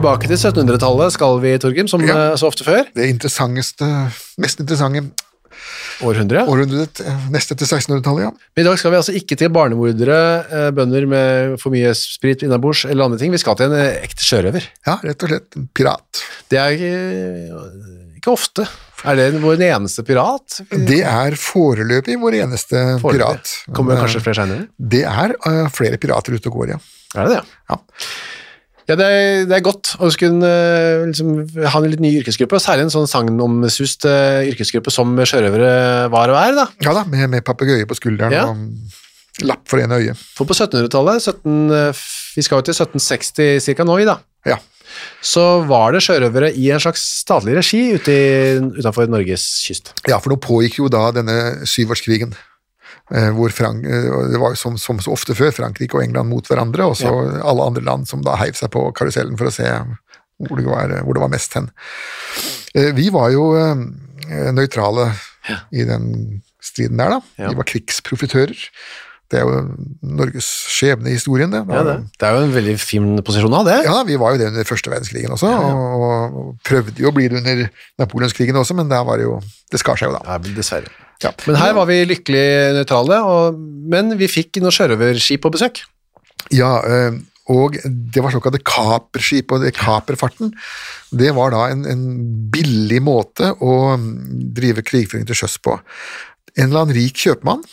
Tilbake til 1700-tallet skal vi, Torgrim, som Ja. eh, så ofte før. Det interessanteste, mest interessante Århundre. århundret, eh, neste til 1600-tallet, ja. Men i dag skal vi altså ikke til barnemordere, eh, bønder med for mye sprit innabords eller andre ting. Vi skal til en ekte sjørøver. Ja, rett og slett en pirat. Det er ikke, ikke ofte. Er det vår eneste pirat? Det er foreløpig vår eneste Foreløpig. pirat. Kommer det kanskje flere seinere? Det er flere pirater ute og går, ja. Er det det? Ja. Ja, det er, det er godt å skulle eh, liksom, ha en litt ny yrkesgruppe, og særlig en sånn sagnomsust uh, yrkesgruppe som sjørøvere var og er. da. Ja da, med, med papegøye på skulderen Ja. og lapp for ene øye. For på 1700-tallet, 17, eh, vi skal jo til 1760 cirka nå da, Ja. så var det sjørøvere i en slags statlig regi ute i, utenfor Norges kyst. ja, for nå pågikk jo da denne syvårskrigen. Eh, Hvor Frank, eh, det var jo som, som så ofte før Frankrike og England mot hverandre, og så alle andre land som da heiv seg på karusellen for å se hvor det var, hvor det var mest hen. Eh, Vi var jo nøytrale nøytrale i den striden der, da. Ja. Vi var krigsprofitører. Det er jo Norges skjebne i historien, det. Ja, det. det er jo en veldig fin posisjon å ha det. Ja, vi var jo det under første verdenskrigen også, Og, og prøvde jo å bli det under napoleonskrigen også, men der var det jo Det skar seg jo da. Ja, dessverre. Ja. Men her var vi lykkelig nøytrale, og, men vi fikk noen sjørøverskip på besøk. Ja, eh, og det var såkalte kaperskip, og det kaperfarten, det var da en, en billig måte å drive krigføring til sjøs på. En eller annen rik kjøpmann,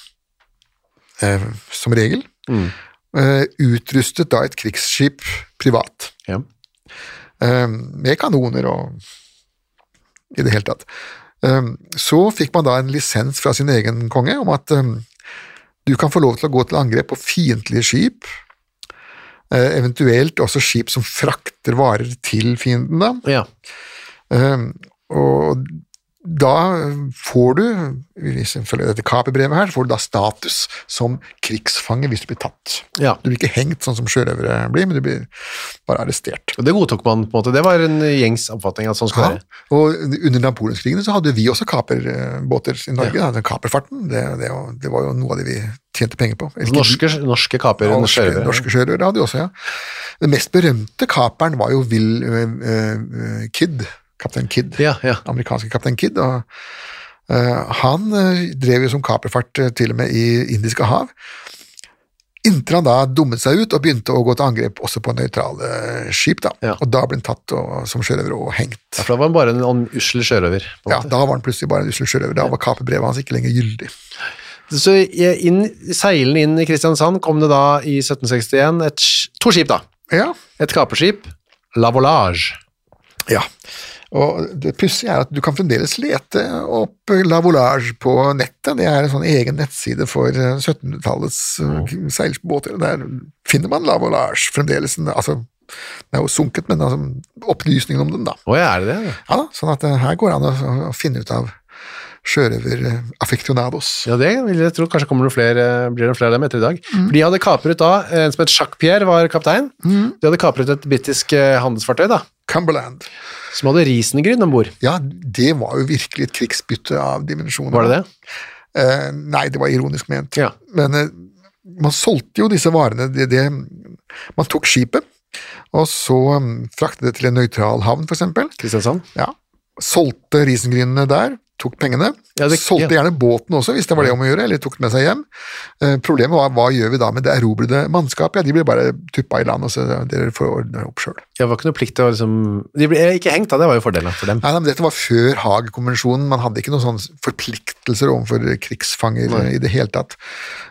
eh, som regel, eh, utrustet da et krigsskip privat, Ja. eh, med kanoner og i det hele tatt. Eh, Så fikk man da en lisens fra sin egen konge om at eh, du kan få lov til å gå til angrep på fiendtlige skip, eh, eventuelt også skip som frakter varer til fienden. da. Ja. Og da får du, hvis en følger dette kaperbrevet her, så får du da status som krigsfange hvis du blir tatt. ja. Du blir ikke hengt sånn som sjørøvere blir, men du blir bare arrestert. Og det godtok man på en måte. Det var en gjengs oppfatning at sånn skulle Ja. være. Og under napoleonskrigene så hadde vi også kaperbåter i Norge. da. Den kaperfarten, det, det, var- det var jo noe av det vi tjente penger på. Eller Norske, norske kaper, Ja, norske, sjørøvere. norske sjørøvere hadde de også, ja. Den mest berømte kaperen var jo Will uh, uh, Kidd, kaptein Kidd. Ja, ja. Amerikanske kaptein Kidd. og uh, Han eh, drev jo som kaperfart eh, til og med i Indiske hav. Inntil han da dummet seg ut og begynte å gå til angrep også på nøytrale skip. da. Ja. Og da ble han tatt og, som sjørøver og hengt. Ja, for da var han bare en en ussel sjørøver. Ja. Da var han plutselig bare en ussel sjørøver. Da var kaperbrevet hans ikke lenger gyldig. Så inn, seilende inn i Kristiansand kom det da i 1761 et, to skip, da. Ja, Et kaperskip, La Volage. Ja, og det pussige er at du kan fremdeles lete opp La Volage på nettet. Det er en sånn egen nettside for eh, 1700-tallets mm. seilbåter. Der finner man La Volage fremdeles. Altså, den er jo sunket, men altså, opplysningen om den, da. Oh, ja, er det det? Ja, sånn at eh, her går det an å, å finne ut av sjørøver affektionados. Ja, det vil jeg tro. Kanskje kommer det flere, blir det flere av dem etter i dag. Mm. For de hadde kapret da, en som het Jacques Pierre var kaptein. De hadde kapret et britisk eh, handelsfartøy da, Cumberland. Som hadde risengryn om bord. Ja, det var jo virkelig et krigsbytte av dimensjoner. Var det det? Eh, nei, det var ironisk ment. Ja. Men eh, man solgte jo disse varene det, det, Man tok skipet, og så um, fraktet det til en nøytral havn, eksempel. Kristiansand? Ja. Solgte risengrynene der, tok pengene. Ja, det- solgte ja. gjerne båten også, hvis det var det om å gjøre, eller tok det med seg hjem. Eh, problemet var hva gjør vi da med det erobrede mannskapet? Ja, de ble bare tuppa i land, og så dere får ordne opp sjøl. Det var ikke noe plikt til å liksom De ble ikke hengt, da. Det var jo fordelen for dem. Nei, nei, men Dette var før Haag-konvensjonen. Man hadde ikke noen sånne forpliktelser overfor krigsfanger i det hele tatt.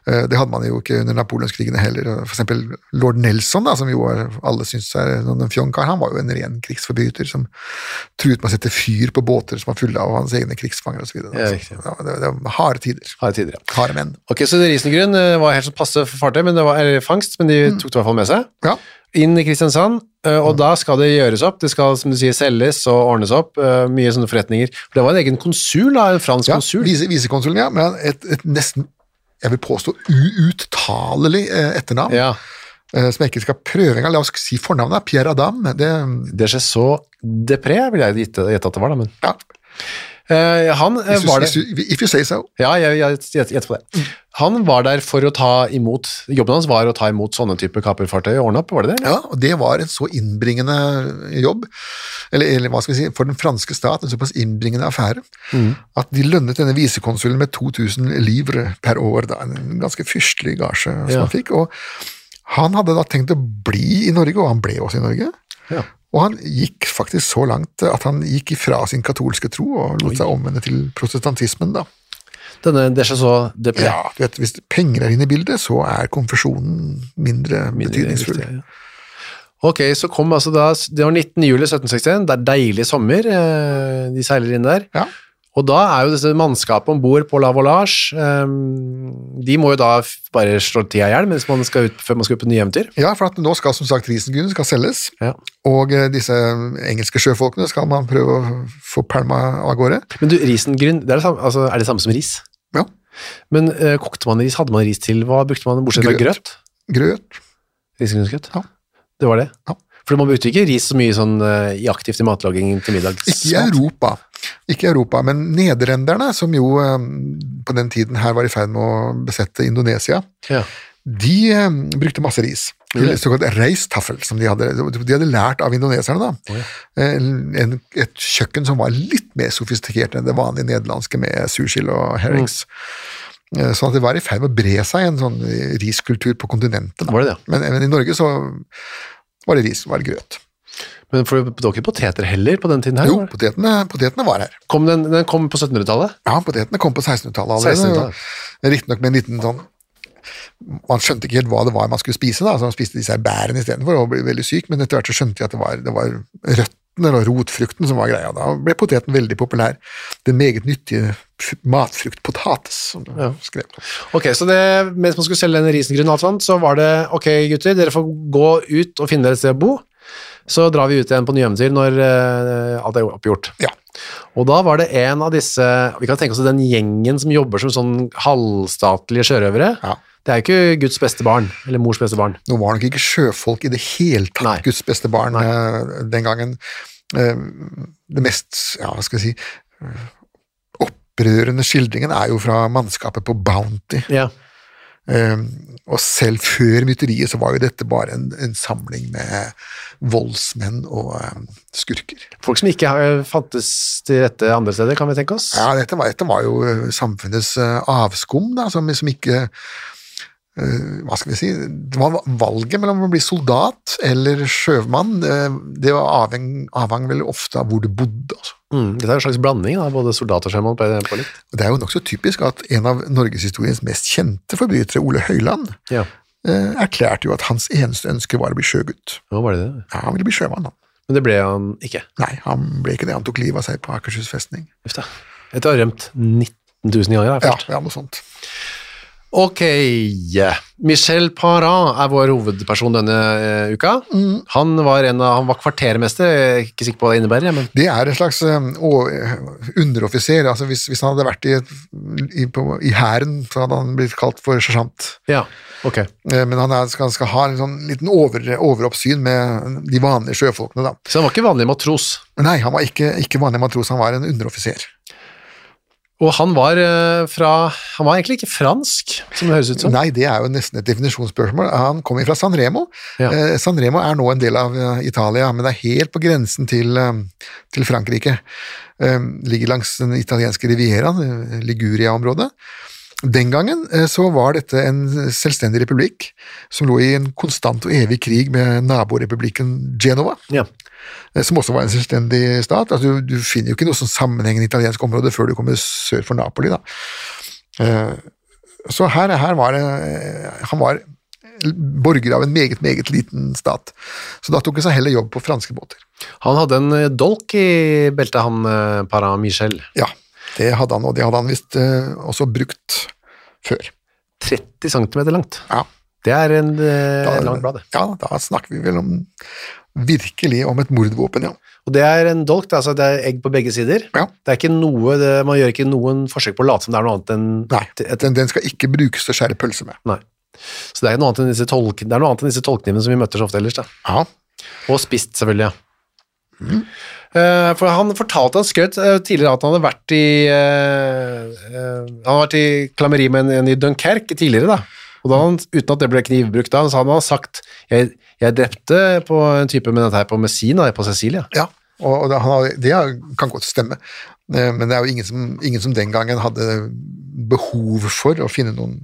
Eh, Det hadde man jo ikke under napoleonskrigene heller. For eksempel lord Nelson, da, som jo alle syns er en fjonkar, han var jo en ren krigsforbryter som truet med å sette fyr på båter som var fulle av hans egne krigsfanger osv. Ja, riktig. Det, det, var harde tider. Harde tider, ja. Harde menn. Ok, så Risengrunn eh, var helt sånn passe fartøy, men det var, eller fangst, men de tok det i hvert fall med seg. Ja. Inn i Kristiansand, og og da skal det gjøres opp. Det skal, som du sier, selges og ordnes opp. eh, Mye sånne forretninger. For det var en egen konsul, da, en fransk Ja, konsul. vise, visekonsulen, ja. Men et, et nesten, jeg vil påstå, uuttalelig eh, etternavn. Ja. eh, Som jeg ikke skal prøve engang. La oss si fornavnet. Pierre Adam. Det, Det skjer så depré, vil jeg gjette at det var, da, men ja, eh, Han eh, var det if you- say so. Ja, jeg, gjetter på det. Han var der for å ta imot Jobben hans var å ta imot sånne type kaperfartøy og ordne opp, var det det? Ja, og det var en så innbringende jobb, eller, eller hva skal vi si, for den franske stat, en såpass innbringende affære, at de lønnet denne visekonsulen med 2000 livre per år, da, en ganske fyrstelig gasje som Ja. han fikk, og han hadde da tenkt å bli i Norge, og han ble også i Norge. Ja. Og han gikk faktisk så langt at han gikk ifra sin katolske tro og lot seg omvende til protestantismen. da. Denne det de så depré. Ja, du vet, Hvis penger er inne i bildet, så er konfesjonen mindre, Mindre betydningsfull. viktig, ja. Ok, så kom altså da, det var 19. juli 1761, det er deilig sommer, eh, de seiler inn der. Ja. Og da er jo disse mannskapet ombord på La Volage, eh, de må jo da bare slå tida i hjel mens man skal ut, før man skal ut på nye eventyr. Ja, for nå skal som sagt risengryn skal selges, Ja. og eh, disse engelske sjøfolkene skal man prøve å få pælma av gårde. Men du, risengryn, er, altså, er det samme som ris? Ja. Men uh, kokte man ris, hadde man ris til, hva brukte man, bortsett fra Grøt. grøt? Grøt. Risengrynsgrøt? Ja. Det var det? Ja. For man brukte ikke ris så mye sånn eh, i aktivt i matlaging til middag. Ikke i Europa, ikke Europa, men nederlenderne, som jo eh, på den tiden her var i ferd med å besette Indonesia, Ja. de eh, brukte masse ris. Såkalt reistaffel, som de hadde, de hadde lært av indoneserne. da. Eh, En, et kjøkken som var litt mer sofistikert enn det vanlige nederlandske med sursild og herrings. Mm. Sånn at det var i ferd med å bre seg en sånn riskultur på kontinentet. Det det? Men, men i Norge så var det ris, var det grøt. Men for det var ikke poteter heller på den tiden her? Jo, potetene, potetene var her. Kom den, den kom på 1700-tallet? Ja, potetene kom på 1600-tallet allerede. 1600-tallet. Riktignok med en liten sånn Man skjønte ikke helt hva det var man skulle spise, da, så man spiste disse bærene istedenfor og ble veldig syk, men etter hvert så skjønte jeg at det var, det var røttene eller rotfrukten som var greia. Da ble poteten veldig populær. Den meget nyttige matfrukt potates, som det Ja. skrev. Ok, så det, mens man skulle selge den risengrynen, og alt sånt, så var det ok, gutter, dere får gå ut og finne dere et sted å bo. Så drar vi ut igjen på nye eventyr når uh, alt er oppgjort. Ja. Og da var det en av disse Vi kan tenke oss den gjengen som jobber som sånn halvstatlige sjørøvere. Ja. Det er jo ikke Guds beste barn, eller mors beste barn. Nå var nok ikke sjøfolk i det hele tatt Nei. Guds beste barn Nei. den gangen. Eh, Det mest, ja, hva skal jeg si, eh, opprørende skildringen er jo fra mannskapet på Bounty. Ja. Eh, og selv før mytteriet så var jo dette bare en, en samling med voldsmenn og eh, skurker. Folk som ikke fantes til rette andre steder, kan vi tenke oss. Ja, dette var, dette var jo eh, samfunnets eh, avskum, da, som, som ikke eh, Hva skal vi si Det var valget mellom å bli soldat eller sjømann. eh, Det var avheng, avhang vel ofte av hvor du bodde. Altså. Mm, dette er en slags blanding av både soldat og sjømann på, litt. Det er jo nokså typisk at en av norgeshistoriens mest kjente forbrytere, Ole Høiland, Ja, eh, erklærte jo at hans eneste ønske var å bli sjøgutt. hva var det det? Ja, Han ville bli sjømann, han. Men det ble han ikke. Nei, han ble ikke det. Han tok livet av seg på Akershus festning. Etter å ha rømt 19 000 ganger da, Ja, ja, noe sånt. Ok, Michel Parent er vår hovedperson denne uh, uka. Mm. Han var, en han var kvartermester, jeg er ikke sikker på hva det innebærer, men Det er en slags uh, underoffiser. altså Hvis, hvis han hadde vært i, i, i hæren, så hadde han blitt kalt for sersjant. ja, Okay. Uh, Men han er, skal, skal ha en sånn liten over, overoppsyn med de vanlige sjøfolkene. da. Så han var ikke vanlig matros. Nei, han var ikke, ikke vanlig matros, han var en underoffiser. Og han var eh, fra Han var egentlig ikke fransk, som det høres ut som. Nei, det er jo nesten et definisjonsspørsmål. Han kommer fra San Remo. Ja. Eh, San Remo er nå en del av eh, Italia, men det er helt på grensen til, til Frankrike. Eh, ligger langs den italienske rivieraen, Liguria-området. Den gangen eh, så var dette en selvstendig republikk som lå i en konstant og evig krig med naborepublikken Genova. Ja. eh, Som også var en selvstendig stat. Altså, du, du finner jo ikke noe sånn sammenhengende italiensk område før du kommer sør for Napoli. Da. Eh, Så her, her var Han var borger av en meget, meget liten stat. Så da tok han seg heller jobb på franske båter. Han hadde en dolk i beltet, han Para Michel. Ja, det hadde han, og det hadde han visst eh, også brukt før. 30 cm langt. Ja. Det er en eh, Da, langt blad, det. Ja, da snakker vi vel om virkelig om et mordvåpen, ja. Og det er en dolk, altså, det er egg på begge sider. Ja. Det er ikke noe, det, man gjør ikke noen forsøk på å late som det er noe annet enn Nei, den, den skal ikke brukes til å skjære pølse med. Nei. Så det er, noe annet enn disse tolk, det er noe annet enn disse tolknivene som vi møter så ofte ellers. Da. Ja, Og spist, selvfølgelig. ja. Eh, for han fortalte han skrøt eh, tidligere at han hadde vært i eh, eh, Han hadde vært i klammeri med en, i Dunkerque tidligere, da. Og da han, uten at det ble knivbrukt da, så hadde han sagt jeg, jeg drepte på en type med dette her på Messina, på Cecilia. ja. Og, det, han det kan godt stemme, Eh, men det er jo ingen som, ingen som den gangen hadde behov for å finne noen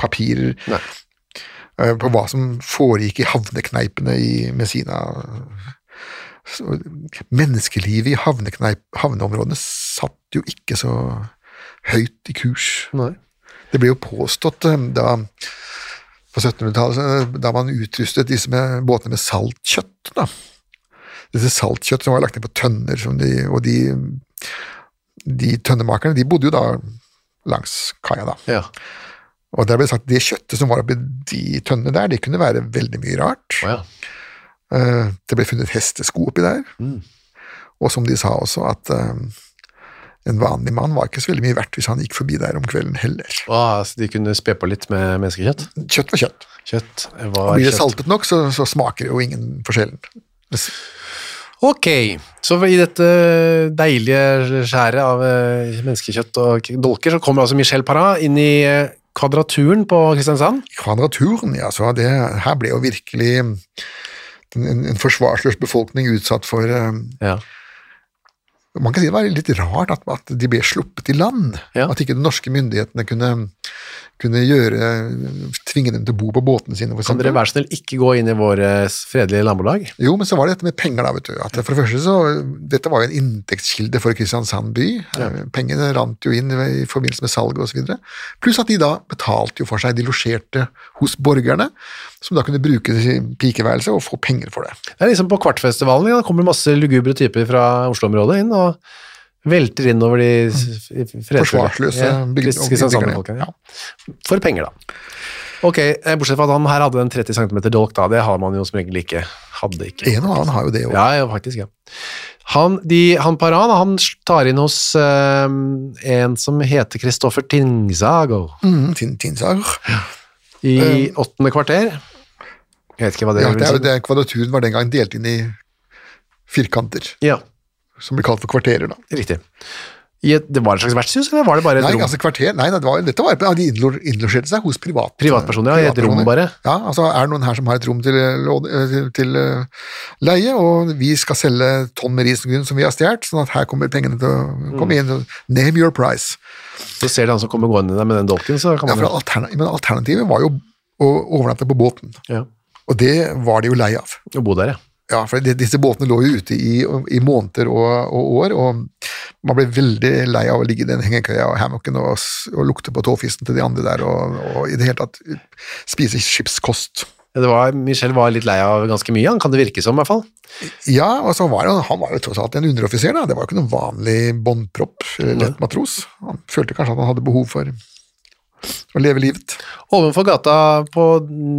papirer Nei. eh, på hva som foregikk i havnekneipene i Messina. Så, menneskelivet i havnekneip, havneområdene satt jo ikke så høyt i kurs. Nei. Det ble jo påstått eh, da på 1700-tallet, eh, da man utrustet disse med, båtene med saltkjøtt. da. Disse saltkjøtt som var lagt ned på tønner, som de, og de, de tønnemakerne de bodde jo da langs kaia. da. Ja. Og der ble det sagt at det kjøttet som var oppi de tønnene der, det kunne være veldig mye rart. Oh, ja. Eh, Det ble funnet hestesko oppi der. Mm. Og som de sa også, at eh, en vanlig mann var ikke så veldig mye verdt hvis han gikk forbi der om kvelden heller. Ah, så de kunne spe på litt med menneskekjøtt? Kjøtt var kjøtt. Kjøtt Og blir det saltet nok, så, så smaker jo ingen forskjellen. Ok, så i dette deilige skjæret av eh, menneskekjøtt og dolker, så kommer altså Michel Parra inn i kvadraturen på Kristiansand. Kvadraturen, ja, så det, her ble jo virkelig en, en, forsvarsløs befolkning utsatt for eh, Ja. Man kan si det var litt rart at, at de ble sluppet i land. Ja. At ikke de norske myndighetene kunne, kunne gjøre, tvinge dem til å bo på båtene sine. Kan dere være snill ikke gå inn i våre fredelige nabolag? Jo, men så var det dette med penger, da, vet du. At for det første så, Dette var jo en inntektskilde for Kristiansand by. Ja. Pengene rant jo inn i forbindelse med salget osv. Pluss at de da betalte jo for seg, de losjerte hos borgerne, som da kunne bruke pikeværelset og få penger for det. Det er liksom på Kvartfestivalen, det kommer masse lugubre typer fra Oslo-området inn og velter inn over de fredsløse. Forsvarsløse Ja, ja. For penger, da. Ok, eh, bortsett fra at han her hadde en 30 cm dolk, da, det har man jo som regel ikke. Hadde ikke. En og annen har jo det òg. Ja, ja, faktisk, ja. Han, de, han Paran, han tar inn hos eh, en som heter Kristoffer Tingsago Mm, tin, tinsar. i åttende kvarter. Jeg vet ikke hva det Ja, det er jo si. det, kvadraturen var den gang delt inn i firkanter, Ja, som blir kalt for kvarterer. da. riktig. Et, det var et slags vertshus, eller var det bare et Nei, rom? altså kvarter, nei, det var, dette var ja, De innlo- innlosjerte seg hos privat, Privatpersoner, ja, i et rom bare. Ja, altså Er det noen her som har et rom til, eh, til, eh, leie, og vi skal selge tonn med risengryn som vi har stjålet, sånn at her kommer pengene til å komme inn. Name your price. Så ser du han som kommer gående der med den dolken, så kan Ja, man for alterna men Alternativet var jo å overnatte på båten, ja, og det var de jo lei av. å bo der, ja. Ja, for disse båtene lå jo ute i, i måneder og, og år, og man ble veldig lei av å ligge i den hengekøya og hammocken og, og lukte på tåfisen til de andre der, og, og i det hele tatt spise skipskost. Det var, Michel var litt lei av ganske mye, han kan det virke som i hvert fall. Ja, og så var han, han var jo tross alt en underoffiser, da. Det var jo ikke noen vanlig båndpropp, lett matros. Han følte kanskje at han hadde behov for og leve livet. Ovenfor gata på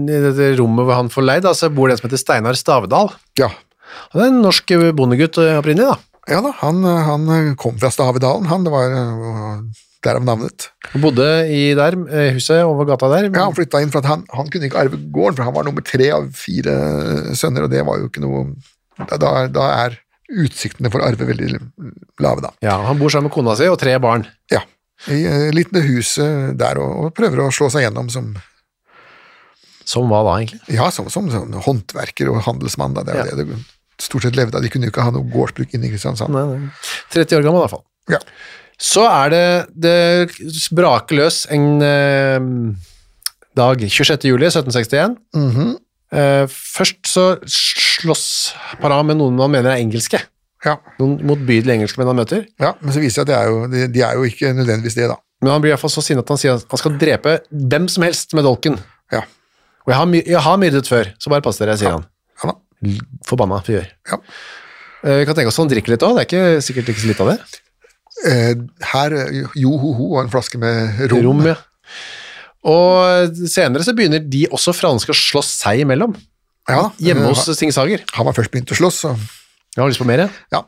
i dette rommet hvor han får leid, da, så bor det en som heter Steinar Stavedal. Ja, Han er en norsk bondegutt eh, opprinnelig, da. ja da, han, han kom fra Stavedalen, han. Det var derav navnet. Han bodde i der, eh, huset over gata der. Ja, Han flytta inn for at han, han kunne ikke arve gården, for han var nummer tre av fire sønner, og det var jo ikke noe Da, da, da er utsiktene for å arve veldig lave, da. Ja, han bor sammen med kona si og tre barn. Ja. I litt det huset der, og, og prøver å slå seg gjennom som Som hva da, egentlig? Ja, som, som, som håndverker og handelsmann. Da. Det er Ja. det det stort sett levde av. De kunne jo ikke ha noe gårdsbruk inne i Kristiansand. Nei, nei. 30 år gammel, i hvert fall. Ja. Så er det Det braker løs en eh, dag 26. juli 1761. Mhm. Eh, først så slåss Pará med noen man mener er engelske. Ja. Noen motbydelige engelskmenn han møter. ja, men så viser det seg at det er jo, de, de er jo ikke nødvendigvis det, da. Men han blir i hvert fall så sinna at han sier at han skal drepe hvem som helst med dolken. Ja. Og jeg har, jeg har myrdet før, så bare pass dere, sier han. Ja da. Forbanna fyr. Ja. Eh, Vi kan tenke oss at han drikker litt òg, det er ikke sikkert ikke så litt av det. Eh, her eh, jo-ho-ho og en flaske med rom. Rom, ja. Og senere så begynner de også franske å slåss seg imellom. Ja, Hjemme eh, hos Singsager. Han var først begynt å slåss, så Jeg har lyst på mer. ja.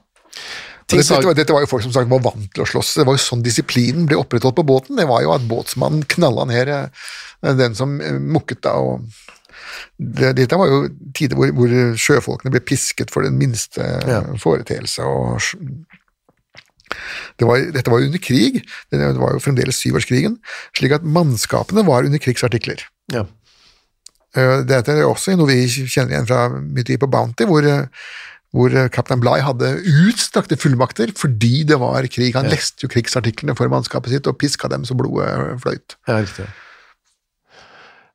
Ting Dette, var, dette var jo folk som sagt var vant til å slåss. Det var jo sånn disiplinen ble opprettholdt på båten. Det var jo at båtsmannen knalla ned eh, den som eh, mukket da. og det, Dette var jo tider hvor, hvor sjøfolkene ble pisket for den minste eh, Ja. foreteelse. det var, dette var jo under krig, det var jo fremdeles syvårskrigen, slik at mannskapene var under krigsartikler. Ja. Dette er også noe vi kjenner igjen fra mye tid på Bounty, hvor, hvor eh, kaptein Bligh hadde utstrakte fullmakter fordi det var krig. Han leste jo krigsartiklene for mannskapet sitt og piska dem så blodet fløyt. Ja, riktig.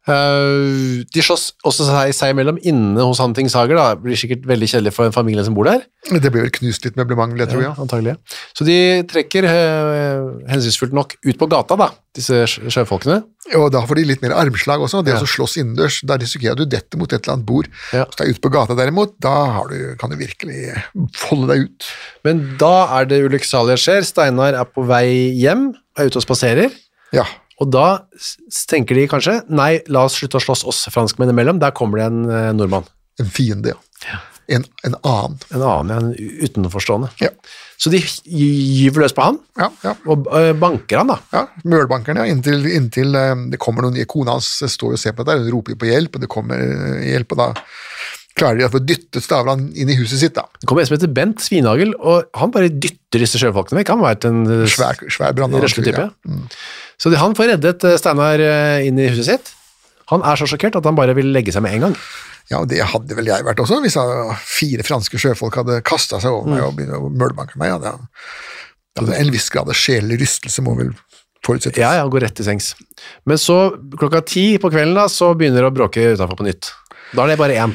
Eh, de slåss også seg, seg imellom inne hos Hunting Sager. Da. Det blir sikkert veldig kjedelig for en familie som bor der. Det blir vel knust litt møblement, vil jeg tro, ja. Antagelig. Så de trekker uh, hensynsfullt nok ut på gata, da, disse sjøfolkene. Og da får de litt mer armslag også. Det Ja. å slåss innendørs, da risikerer du dette mot et eller annet bord. Ja. Hvis du er ute på gata derimot, da har du, kan du virkelig folde deg ut. Men da er det ulykksalige skjer. Steinar er på vei hjem, er ute og spaserer. Ja. Og da tenker de kanskje nei, la oss slutte å slåss oss franskmenn imellom. Der kommer det en eh, nordmann. En fiende, ja. En, en annen. En annen, ja, en utenforstående. Ja. Så de gy- gyver løs på han, Ja, ja. og eh, banker han, da. Ja, Mølbankeren, ja. Inntil, inntil eh, det kommer noen Kona hans står og ser på dette, hun roper på hjelp, og det kommer eh, hjelp, og da klarer de å få dyttet Stavland inn i huset sitt. da. Det kommer en som heter Bent Svinhagel, og han bare dytter disse sjøfolkene vekk. Han har vært en eh, Svær, svær brann. Ja. type. Så de, han får reddet eh, Steinar eh, inn i huset sitt. Han er så sjokkert at han bare vil legge seg med en gang. Ja, og det hadde vel jeg vært også, hvis fire franske sjøfolk hadde kasta seg over meg og begynt å mølbanke meg. Ja, det, hadde en viss grad av sjelelig rystelse, må vel forutsettes. Ja, ja, går rett til sengs. Men så, klokka ti på kvelden, da, så begynner det å bråke utenfor på nytt. Da er det bare én.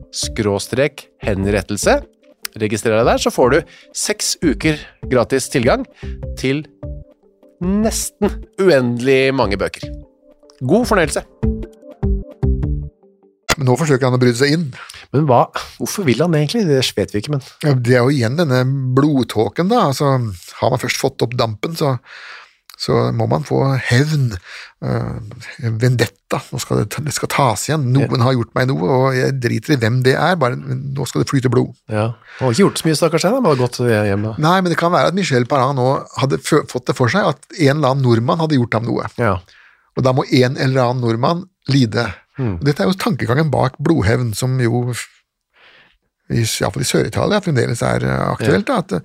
skråstrek henrettelse. Registrer deg der, så får du seks uker gratis tilgang til nesten uendelig mange bøker. God fornøyelse. Men nå forsøker han å bryte seg inn. Men hva, hvorfor vil han egentlig? Det vet vi ikke, men Ja, Det er jo igjen denne blodtåken, da. Altså, har man først fått opp dampen, så, så må man få hevn. eh, vendetta. Nå skal det, det skal tas igjen. Noen har gjort meg noe, og jeg driter i hvem det er, bare nå skal det flyte blod. ja. Han har ikke gjort så mye, stakkars han. men har gått hjem da. Nei, men det kan være at Michel Parrain nå hadde fått det for seg at en eller annen nordmann hadde gjort ham noe. Ja. Og da må en eller annen nordmann lide. Og Dette er jo tankegangen bak blodhevn, som jo i- iallfall i Sør-Italia fremdeles er aktuelt. aktuelt. Da, at eh,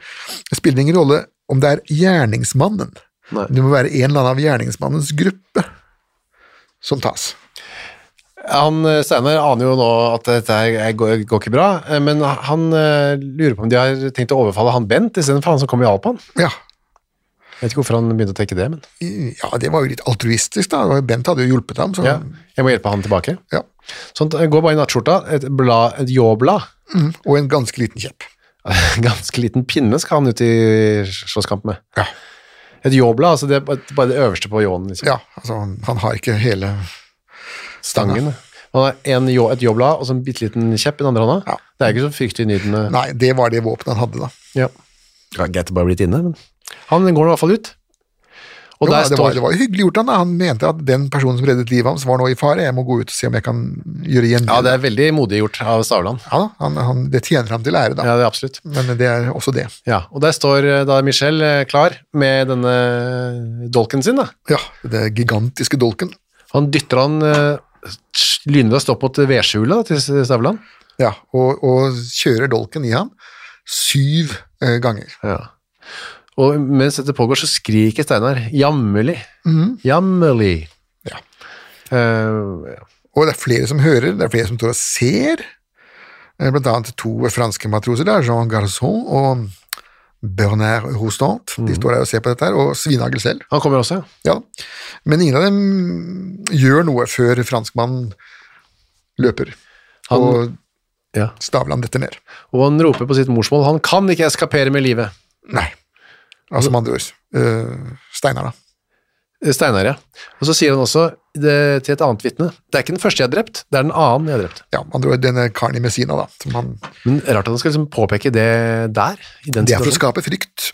det spiller ingen rolle om det er gjerningsmannen. Nei. Det må være en eller annen av gjerningsmannens gruppe som tas. Han, eh, Steinar aner jo nå at dette går, går ikke bra, eh, men han eh, lurer på om de har tenkt å overfalle han Bent istedenfor han som kom og hjalp han. Ja, Jeg vet ikke hvorfor han begynte å tenke det, men ja, det var jo litt altruistisk, da. Bent hadde jo hjulpet ham, så ja, jeg må hjelpe han tilbake. ja. Sånn, gå Går bare i nattskjorta, et, blad, et jåblad, Mm, Og en ganske liten kjepp. ganske liten pinne skal han ut i slåsskamp med. Ja. Et jobla, altså det er bare- det øverste på ljåen, liksom. Ja, altså, han, han har ikke hele Stangen. Han har en et jobla og så en bitte liten kjepp i den andre hånda. Ja. Det er ikke så fryktelig nydende. Nei, det var det våpenet han hadde, da. Ja. Ja, Greit å bare blitt inne, men han går i hvert fall ut. Og Jo, det, står var, det var hyggelig gjort han. Han mente at den personen som reddet livet hans var nå i fare. Jeg må gå ut og se om jeg kan gjøre igjen Ja, det er veldig modig gjort av Stavland. Ja, han, han, det tjener ham til ære, da. Ja, det er absolutt. Men det er også det. Ja, og der står eh, da Michel eh, klar med denne dolken sin. da. Ja, det gigantiske dolken. Han dytter han uh, lynraskt opp mot vedskjulet til Stavland. Ja, og, og kjører dolken i ham syv eh, ganger. Ja. Og mens dette pågår, så skriker Steinar jammerlig. Jammerlig. Ja. Uh, ja. Og det er flere som hører, det er flere som står og ser. Eh, Blant annet to franske matroser der, Jean Garçon og Bernard Rostand. De står der og ser på dette, her, og Svinagel selv. han kommer også, ja. Ja. Men ingen av dem gjør noe før franskmannen løper, Han- og ja. Stavland detter ned. Og han roper på sitt morsmål. Han kan ikke eskapere med livet. Nei. Altså med andre ord. uh, Steinar, da. Eh, Steinar, ja. Og så sier han også det, til et annet vitne Det er ikke den første jeg har drept, det er den annen jeg har drept. Ja, man ord denne karen i Messina, da. Som han, Men rart at han skal liksom påpeke det der. i den det er for å skape frykt.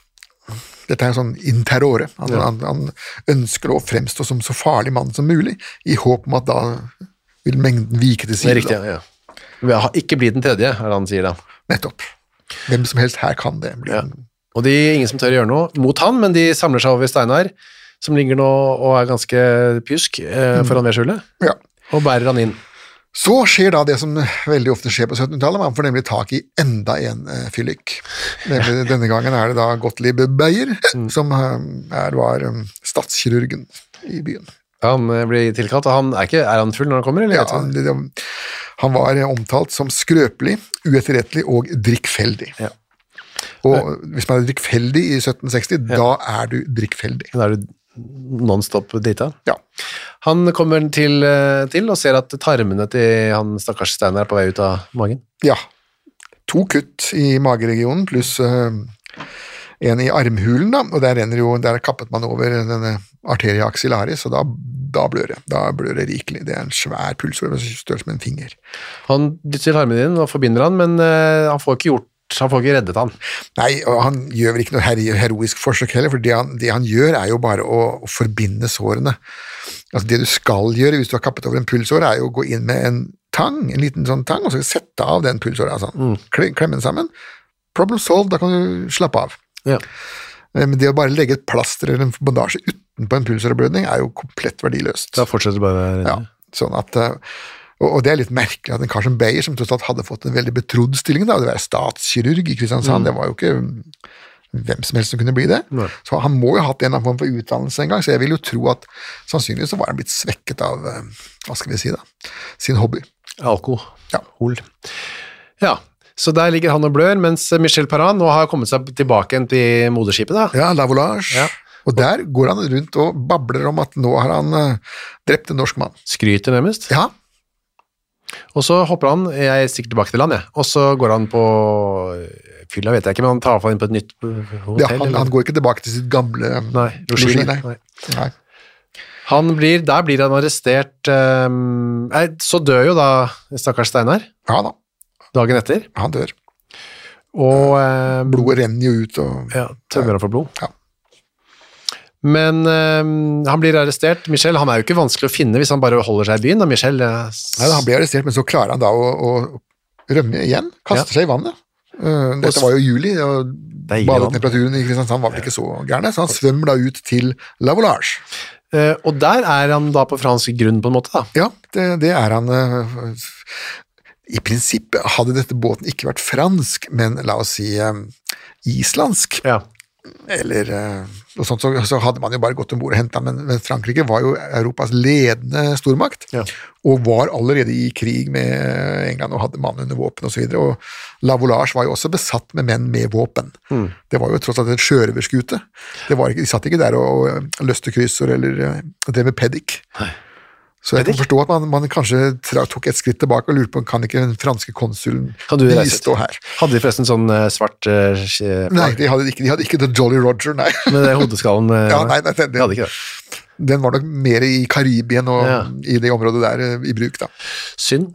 Dette er en sånn interrore. Han, Ja. han, han ønsker å fremstå som så farlig mann som mulig, i håp om at da vil mengden vike til Det er side. riktig, da. ja. Ikke bli den tredje, er det han sier da. Nettopp. Hvem som helst her kan det. bli Ja. Og de ingen som tør å gjøre noe mot han, men de samler seg over Steinar, som ligger nå og er ganske pjusk eh, foran vedskjulet, Ja. og bærer han inn. Så skjer da det som veldig ofte skjer på 1700-tallet, man får nemlig tak i enda en eh, fyllik. Nemlig, Denne gangen er det da Gottlieb Beyer, som eh, er, var um, statskirurgen i byen. Han eh, blir tilkalt, og han er, ikke, er han full når han kommer, eller? Ja, han, han var omtalt som skrøpelig, uetterrettelig og drikkfeldig. Ja. Og hvis man er drikkfeldig i 1760, da er du drikkfeldig. Da er du non-stop drita. Ja. Han kommer til, eh, til og ser at tarmene til han stakkars Steinar er på vei ut av magen. ja. To kutt i mageregionen pluss uh, en i armhulen, da, og der renner jo, der kappet man over denne arteria axillaris, og da, da blør det. Da blør det rikelig. Det er en svær pulsår, størrelse som en finger. Han dytter tarmen inn og forbinder han, men uh, han får ikke gjort han får ikke reddet han. Nei, og han gjør vel ikke noe heroisk forsøk heller, for det han, det han gjør er jo bare å, forbinde sårene. Altså Det du skal gjøre hvis du har kappet over en pulsår, er jo å gå inn med en tang, en liten sånn tang, og så sette av den pulsåra. Altså. Mm. Klemme den sammen. Problem solved, da kan du slappe av. Ja. Eh, Men det å bare legge et plaster eller en bandasje utenpå en pulsåreblødning er jo komplett verdiløst. Da fortsetter du bare Ja, sånn at, eh, og, og det er litt merkelig at en kar som Beyer, som tross alt hadde fått en veldig betrodd stilling, da, å være statskirurg i Kristiansand, det var jo ikke hvem som helst som kunne bli det. Nei. Så han må jo ha hatt en eller annen form for utdannelse en gang, så jeg vil jo tro at sannsynligvis så var han blitt svekket av, eh, hva skal vi si da, sin hobby. alkohol. Ja. Ja, så der ligger han og blør, mens Michel Paran nå har kommet seg tilbake igjen til moderskipet. da. Ja, La Volage. Ja. Og der går han rundt og babler om at nå har han eh, drept en norsk mann. Skryter nærmest. Ja, Og så hopper han, jeg stikker tilbake til han, jeg. Og så går han på fylla, vet jeg ikke, men han tar i inn på et nytt hotell. ja han, han går ikke tilbake til sitt gamle Nei, losji, nei. nei. nei. Blir, der blir han arrestert um, nei, Så dør jo da stakkars Steinar Ja da, dagen etter, han dør. og um, Blodet renner jo ut og ja, tømmer han for blod. Ja. Men ehm, han blir arrestert. Michel han er jo ikke vanskelig å finne hvis han bare holder seg i byen. da, Michel. eh, Nei, han blir arrestert, men så klarer han da å, å rømme igjen. Kaster Ja. seg i vannet. Uh, dette var jo juli, og badetemperaturen i Kristiansand var vel ikke så gærne, så han svømmer da ut til La Volage. Uh, og der er han da på fransk grunn, på en måte, da. Ja, det, det er han. Uh, I prinsippet hadde dette båten ikke vært fransk, men la oss si islandsk, Ja. Eller eh, noe sånt, så, så hadde man jo bare gått om bord og henta, men, men Frankrike var jo Europas ledende stormakt, Ja. og var allerede i krig med England og hadde mann under våpen osv. Og, så og La Volage var jo også besatt med menn med våpen. Det var jo tross alt en sjørøverskute. Det var De satt ikke der og, og løste kryssord eller eh, drev med peddik. Så jeg kan forstå at man, man kanskje tok et skritt tilbake og lurte på kan ikke den franske konsulen Kan du bistå her. Hadde de forresten sånn eh, svart uh, Nei, de hadde ikke, de hadde ikke The Jolly Roger, nei. med det hodeskallen? Ja, nei, nei, den, de hadde ikke det. Den var nok mer i Karibien og Ja. i det området der i bruk, da. Synd.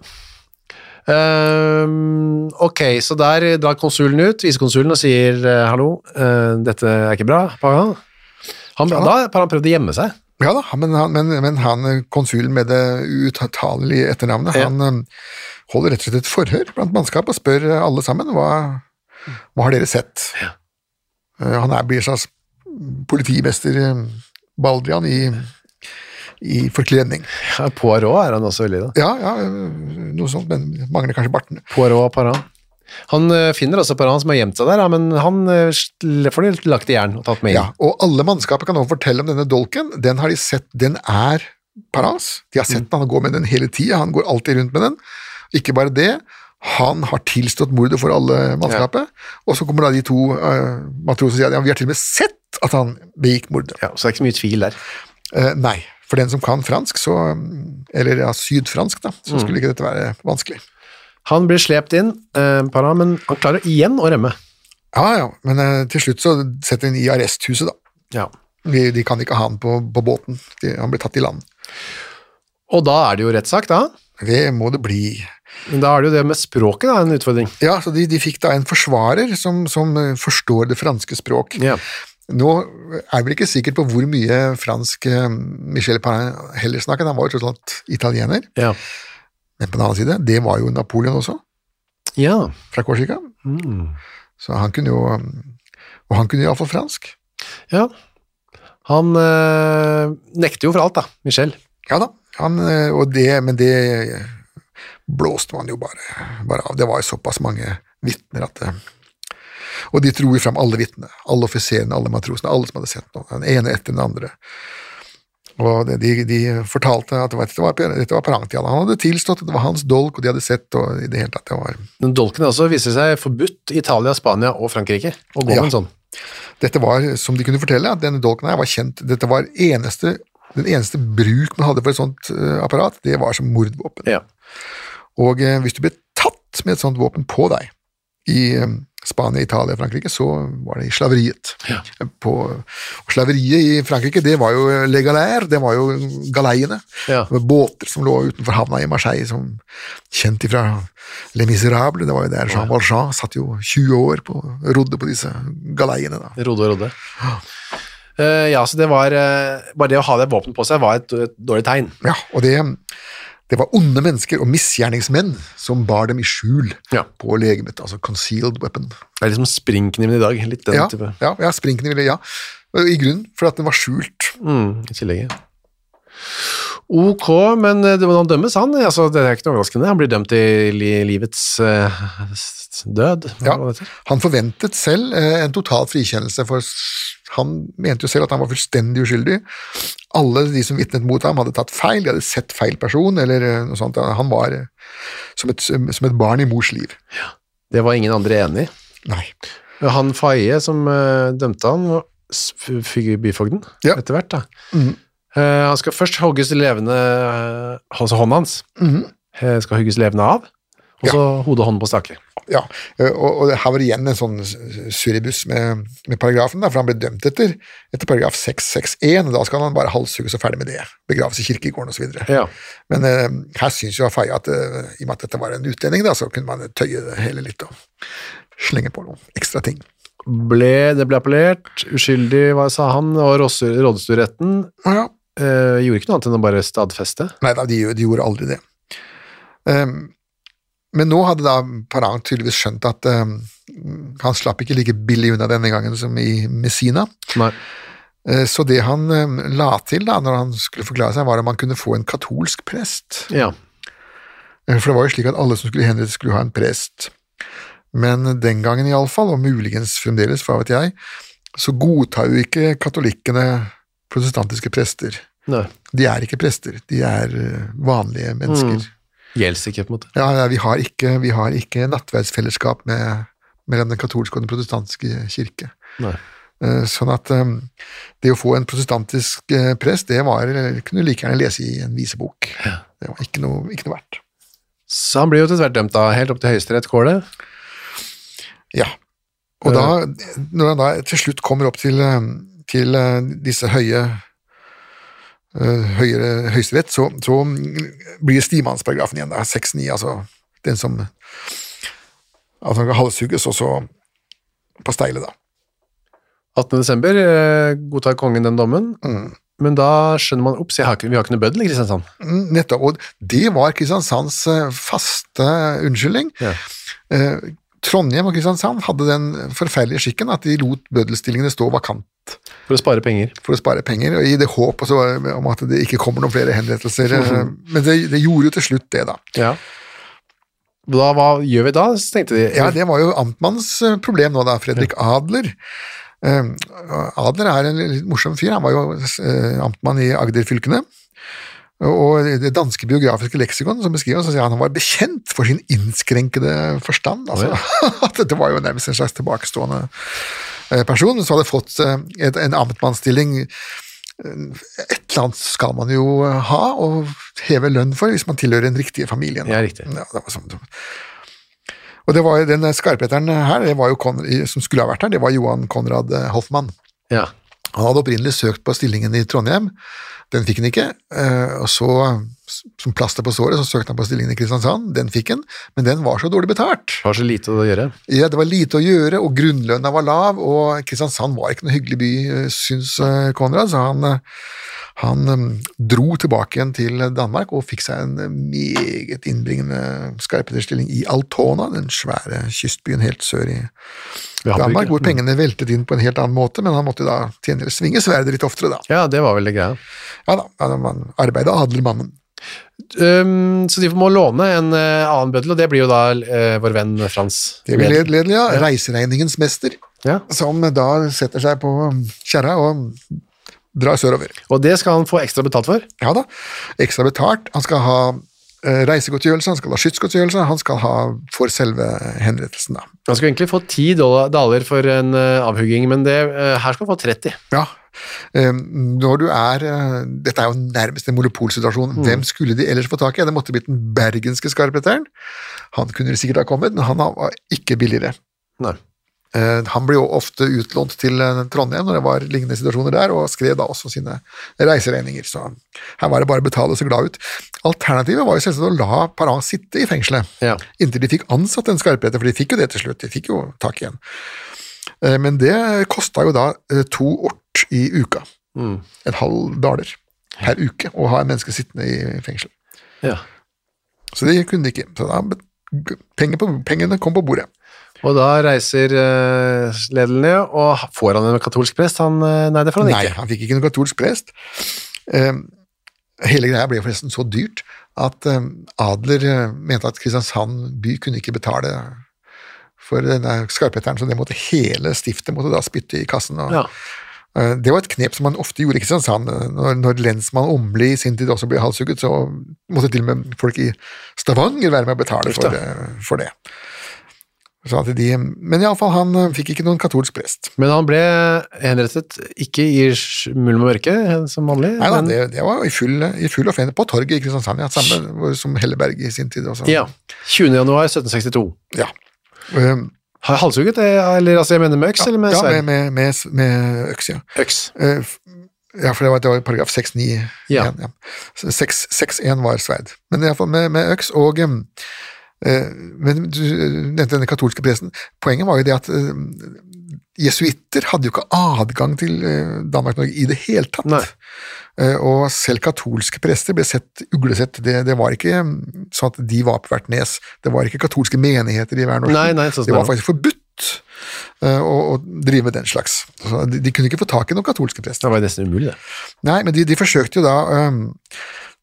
Um, ok, så der drar konsulen ut, visekonsulen, og sier hallo, uh, dette er ikke bra. Pagan. Han, Da har han prøvd å gjemme seg. Ja da, men han, men, men han eh, konsulen med det uuttalelige etternavnet, Ja. han eh, holder rett og slett et forhør blant mannskapet og spør eh, alle sammen hva, hva har dere sett. Ja. Han er, blir slags politimester Baldrian i, i forkledning. Ja, Poirot er han også veldig, da. Ja, ja, noe sånt, men mangler kanskje bartene. Poirot og Paran. Han eh, finner også Paran som har gjemt seg der, men han eh, får de lagt i jern og tatt med inn. Ja, og alle mannskapet kan nå fortelle om denne dolken. Den har de sett, den er Parans. De har sett den, han går med den hele tida, han går alltid rundt med den. Ikke bare det, han har tilstått mordet for alle mannskapet, og så kommer da de to uh, matrosene og sier at ja, vi har til og med sett at han begikk mordet. Ja, så det er ikke så mye tvil der. Uh, nei, for den som kan fransk, så, eller ja, sydfransk, da, så skulle ikke dette være vanskelig. Han blir slept inn, eh, para, men han klarer igjen å rømme. Ja, ja, men eh, til slutt så setter de ham i arresthuset, da. Ja. De, de kan ikke ha han på, på båten, de, han blir tatt i land. Og da er det jo rettssak, da. Det må det bli. Men da er det jo det med språket da, en utfordring. Ja, så de, de fikk da en forsvarer som, som eh, forstår det franske språk. Ja. Nå er vi ikke sikker på hvor mye fransk eh, Michel Parrain heller snakket, han var jo tross alt italiener. Ja. Men på den annen side, det var jo Napoleon også, ja. fra Korsika. Så han kunne jo Og han kunne iallfall fransk. Ja. Han øh, nekter jo for alt, da, Michel. Ja da, han, eh, og det, men det blåste man jo bare, bare av. Det var jo såpass mange vitner at det, Og de dro jo fram alle vitnene, alle offiserene, alle matrosene, alle som hadde sett noe, den ene etter den andre. Og de, de fortalte at det var, dette var, dette var Parangtian. Han hadde tilstått at det var hans dolk, og de hadde sett, og i det hele tatt, det var Men dolken også viser seg forbudt i Italia, Spania og Frankrike å gå Ja. med en sånn. Dette var, som de kunne fortelle, at denne dolken her var kjent Dette var eneste, den eneste bruk man hadde for et sånt eh, apparat, det var som mordvåpen. Ja. Og eh, hvis du ble tatt med et sånt våpen på deg i eh, Spania, Italia og Frankrike, så var det i slaveriet. På, og slaveriet i Frankrike, det var jo legalær, det var jo galeiene. Ja. Med båter som lå utenfor havna i Marseille, som kjent ifra Le Miserable. det var jo der Jean Valjean satt jo 20 år på, rodde på disse galeiene da. Rodde og rodde. Uh, ja, så det var uh, Bare det å ha det våpenet på seg var et, et dårlig tegn. Ja, og det, det var onde mennesker og misgjerningsmenn som bar dem i skjul Ja. på legemet, altså concealed weapon. Det er liksom springkniven i dag. Litt den Ja, type. ja, ja springkniven, ja. I grunnen, for at den var skjult. Mm, I tillegg. ja. Ok, men eh, han dømmes, han. Altså, det er ikke noe overraskende. Han blir dømt til livets uh, død. Ja. Han forventet selv uh, en total frikjennelse, for han mente jo selv at han var fullstendig uskyldig. Alle de som vitnet mot ham, hadde tatt feil, de hadde sett feil person, eller uh, noe sånt. Han var eh, som et, som et barn i mors liv. Ja. Det var ingen andre enig i. Nei. Han Faye som eh, dømte han, var s- f- f- byfogden Ja. etter hvert. da. Mhm. Eh, han skal først hogges levende, eh, altså hånden hans Mhm. eh, skal hogges levende av, og så hode og hånd på stake. Ja, og, og her var det igjen en sånn suribus med, med paragrafen, da, for han ble dømt etter, etter paragraf 661, og da skal han bare halshugges og ferdig med det. Begraves i kirkegården osv. Ja. Men uh, her syns jo Faye at uh, i og med at dette var en utlending, da, så kunne man tøye det hele litt og slenge på noen ekstra ting. Ble, det ble appellert, uskyldig, hva sa han, og råds- rådsturetten Ja, eh, gjorde ikke noe annet enn å bare stadfeste. Nei da, de, de gjorde aldri det. Um, men nå hadde da Parang tydeligvis skjønt at um, han slapp ikke like billig unna denne gangen som i Messina. Nei. Eh, Så det han eh, la til da, når han skulle forklare seg, var om han kunne få en katolsk prest. Ja. Eh, For det var jo slik at alle som skulle henrettes, skulle ha en prest. Men den gangen iallfall, og muligens fremdeles, for hva vet jeg, så godtar jo ikke katolikkene protestantiske prester. Nei. De er ikke prester, de er eh, vanlige mennesker. Gjelder ikke, på en måte. Ja, ja, vi har ikke, vi har ikke nattverdsfellesskap med, mellom den katolske og den protestantiske kirke. Nei. Eh, Sånn at eh, det å få en protestantisk prest, det var, kunne du like gjerne lese i en visebok. Det var ikke noe, ikke noe verdt. Så han blir jo til hvert dømt, da, helt opp til Høyesterett, går det? Ja. Og da, når han da til slutt kommer opp til, til eh, disse høye eh, høyere høyesterett, så, så blir stimannsparagrafen igjen, da, 6-9, altså den som at han kan halshugges, og så på steilet, da. 18. desember eh, godtar kongen den dommen, Mm. men da skjønner man Ops, har ikke- vi har ikke noe bøddel i Kristiansand. Mm, Nettopp. Og det var Kristiansands faste unnskyldning. Ja. Trondheim og Kristiansand hadde den forferdelige skikken at de lot bøddelstillingene stå vakant For å spare penger. for å spare penger, og i det håp også, om at det ikke kommer noen flere henrettelser. eh, Men det, det gjorde jo til slutt det, da. Ja. Da, hva gjør vi da, tenkte de. Ja, det var jo amtmannens eh, problem nå, da. Fredrik Adler. Eh, Adler er en litt morsom fyr. Han var jo eh, amtmann i Agder-fylkene. Og det danske biografiske leksikon som beskriver, så sier han han var bekjent for sin innskrenkede forstand. Altså, at Dette var jo nærmest en slags tilbakestående eh, person som hadde fått eh, et, en amtmannsstilling. Eh, Et eller annet skal man jo ha og heve lønn for hvis man tilhører den riktige familien. Ja, riktig. Ja, det var sånn. Og det var jo den skarpheteren her, det var jo Kon som skulle ha vært her, det var Johan Konrad Hoffmann. Ja. Han hadde opprinnelig søkt på stillingen i Trondheim, den fikk han ikke. eh, Og så, som plaster på såret, så søkte han på stillingen i Kristiansand, den fikk han, men den var så dårlig betalt. Det var så lite å gjøre. Ja, Det var lite å gjøre, og grunnlønna var lav, og Kristiansand var ikke noe hyggelig by, eh, syns eh, Konrad, så han, han dro tilbake igjen til Danmark og fikk seg en meget innbringende skarpeterstilling i Altona, den svære kystbyen helt sør i Danmark, hvor pengene veltet inn på en helt annen måte, men han måtte da tjene, svinge sverdet litt oftere, da. Ja, det var vel det greia. Ja da, man arbeider en arbeida adelmannen. Um, så de må låne en uh, annen bøddel, og det blir jo da uh, vår venn Frans. Det blir led- ledelig, ja. Reiseregningens mester, Ja. som da setter seg på kjerra og drar sørover. Og det skal han få ekstra betalt for. Ja da, ekstra betalt. Han skal ha eh, reisegodtgjørelse, han skal ha skytsgodtgjørelse, han skal ha for selve henrettelsen, da. Han skulle egentlig få ti dollar- for en avhugging, men det, her skal han få 30. Ja. Eh, Når du er eh, Dette er jo nærmest en monopolsituasjon. Hvem skulle de ellers få tak i? Det måtte blitt den bergenske skarpheteren. Han kunne det sikkert ha kommet, men han var ikke billigere. Nei. Eh, Han ble jo ofte utlånt til Trondheim når det var lignende situasjoner der, og skrev da også sine reiseregninger. Så her var det bare å betale seg glad ut. Alternativet var jo selvsagt å la Parent sitte i fengselet Ja. inntil de fikk ansatt en skarpheter, for de fikk jo det til slutt. De fikk jo tak igjen. Men det kosta jo da to i uka. Mm. En halv daler per uke å ha en menneske sittende i fengsel. ja. Så det kunne de ikke. Så da penger på, pengene kom på bordet. Og da reiser uh, lederen ned, og får han en katolsk prest? Han, eh, nei, det får han Nei, ikke. han fikk ikke noen katolsk prest. Um, hele greia ble forresten så dyrt at um, Adler uh, mente at Kristiansand by kunne ikke betale for denne skarpheteren, så det måtte hele stiftet måtte da spytte i kassen. Og, Ja. Eh, det var et knep som man ofte gjorde i Kristiansand. Når, når lensmann Åmli i sin tid også ble halshugget, så måtte til og med folk i Stavanger være med å betale for, eh, for det. Så at de, men iallfall, han eh, fikk ikke noen katolsk prest. Men han ble henrettet ikke i mulm og mørke, eh, som vanlig. Nei da, men, det, det var i full, i full offentlig på torget i Kristiansand, ja, samme som Helleberg i sin tid. Også. ja. 20. januar 1762. Ja. Um, Har jeg halshugget, eh, eller altså jeg mener med øks eller med ja, sverd? med, med, med, med øks, ja. Øks. Eh, Ja, for det var, det var paragraf 6-9 Ja. igjen. Ja. 6 6-1 var sverd. Men iallfall med, med øks og eh, Men du nevnte denne katolske presten. Poenget var jo det at jesuitter hadde jo ikke adgang til eh, Danmark-Norge i det hele tatt. Nei. Eh, og selv katolske prester ble sett uglesett. Det, det var ikke mm, sånn at de var på hvert nes. Det var ikke katolske menigheter i hver norsk. Nei, nei, sånn det var faktisk forbudt. å, og, og drive med den slags. Så de, de kunne ikke få tak i noen katolske prester. Det var nesten umulig, det. Nei, men de, de forsøkte jo da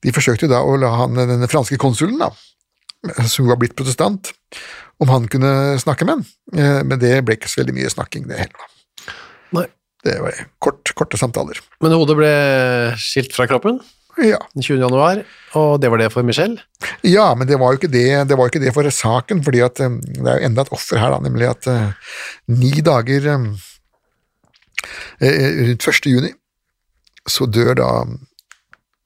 De forsøkte jo da å la han, denne franske konsulen, da, som var blitt protestant, om han kunne snakke med han, Eh, men det ble ikke så veldig mye snakking, det heller. Nei. Det var kort, korte samtaler. Men hodet ble skilt fra kroppen Ja. den 20. januar, og det var det for Michelle. ja, men det var jo ikke det, det, var ikke det for saken, fordi at det er jo enda et offer her, da, nemlig at uh, ni dager eh, rundt 1. juni så dør da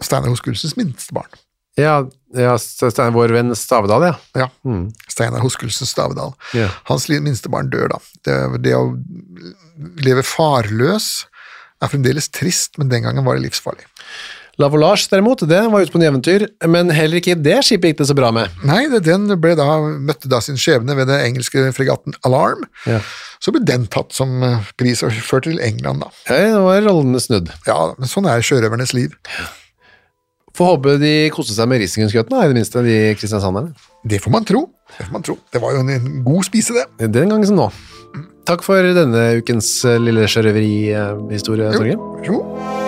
Steinar Hoskulsens minste barn. Ja, ja Stein, vår venn Stavedal, ja. Ja. Mm. Steinar Hoskulsen Stavedal. Ja. Hans minste barn dør da. Det, det å leve farløs er fremdeles trist, men den gangen var det livsfarlig. Lavolage derimot, det var ute på en eventyr, men heller ikke det skipet gikk det så bra med. Nei, den da, møtte da sin skjebne ved den engelske fregatten Alarm. Ja. Så ble den tatt som eh, pris og ført til England, da. Ja, nå var rollene snudd. Ja, men sånn er sjørøvernes liv. Får håpe de koste seg med risengrynsgrøten, i det minste, de kristiansanderne. Det får man tro. Det får man tro. Det var jo en, god spise, det. Den gangen som nå. Takk for denne ukens eh, lille sjørøverihistorie, Torgeir. Vær så god.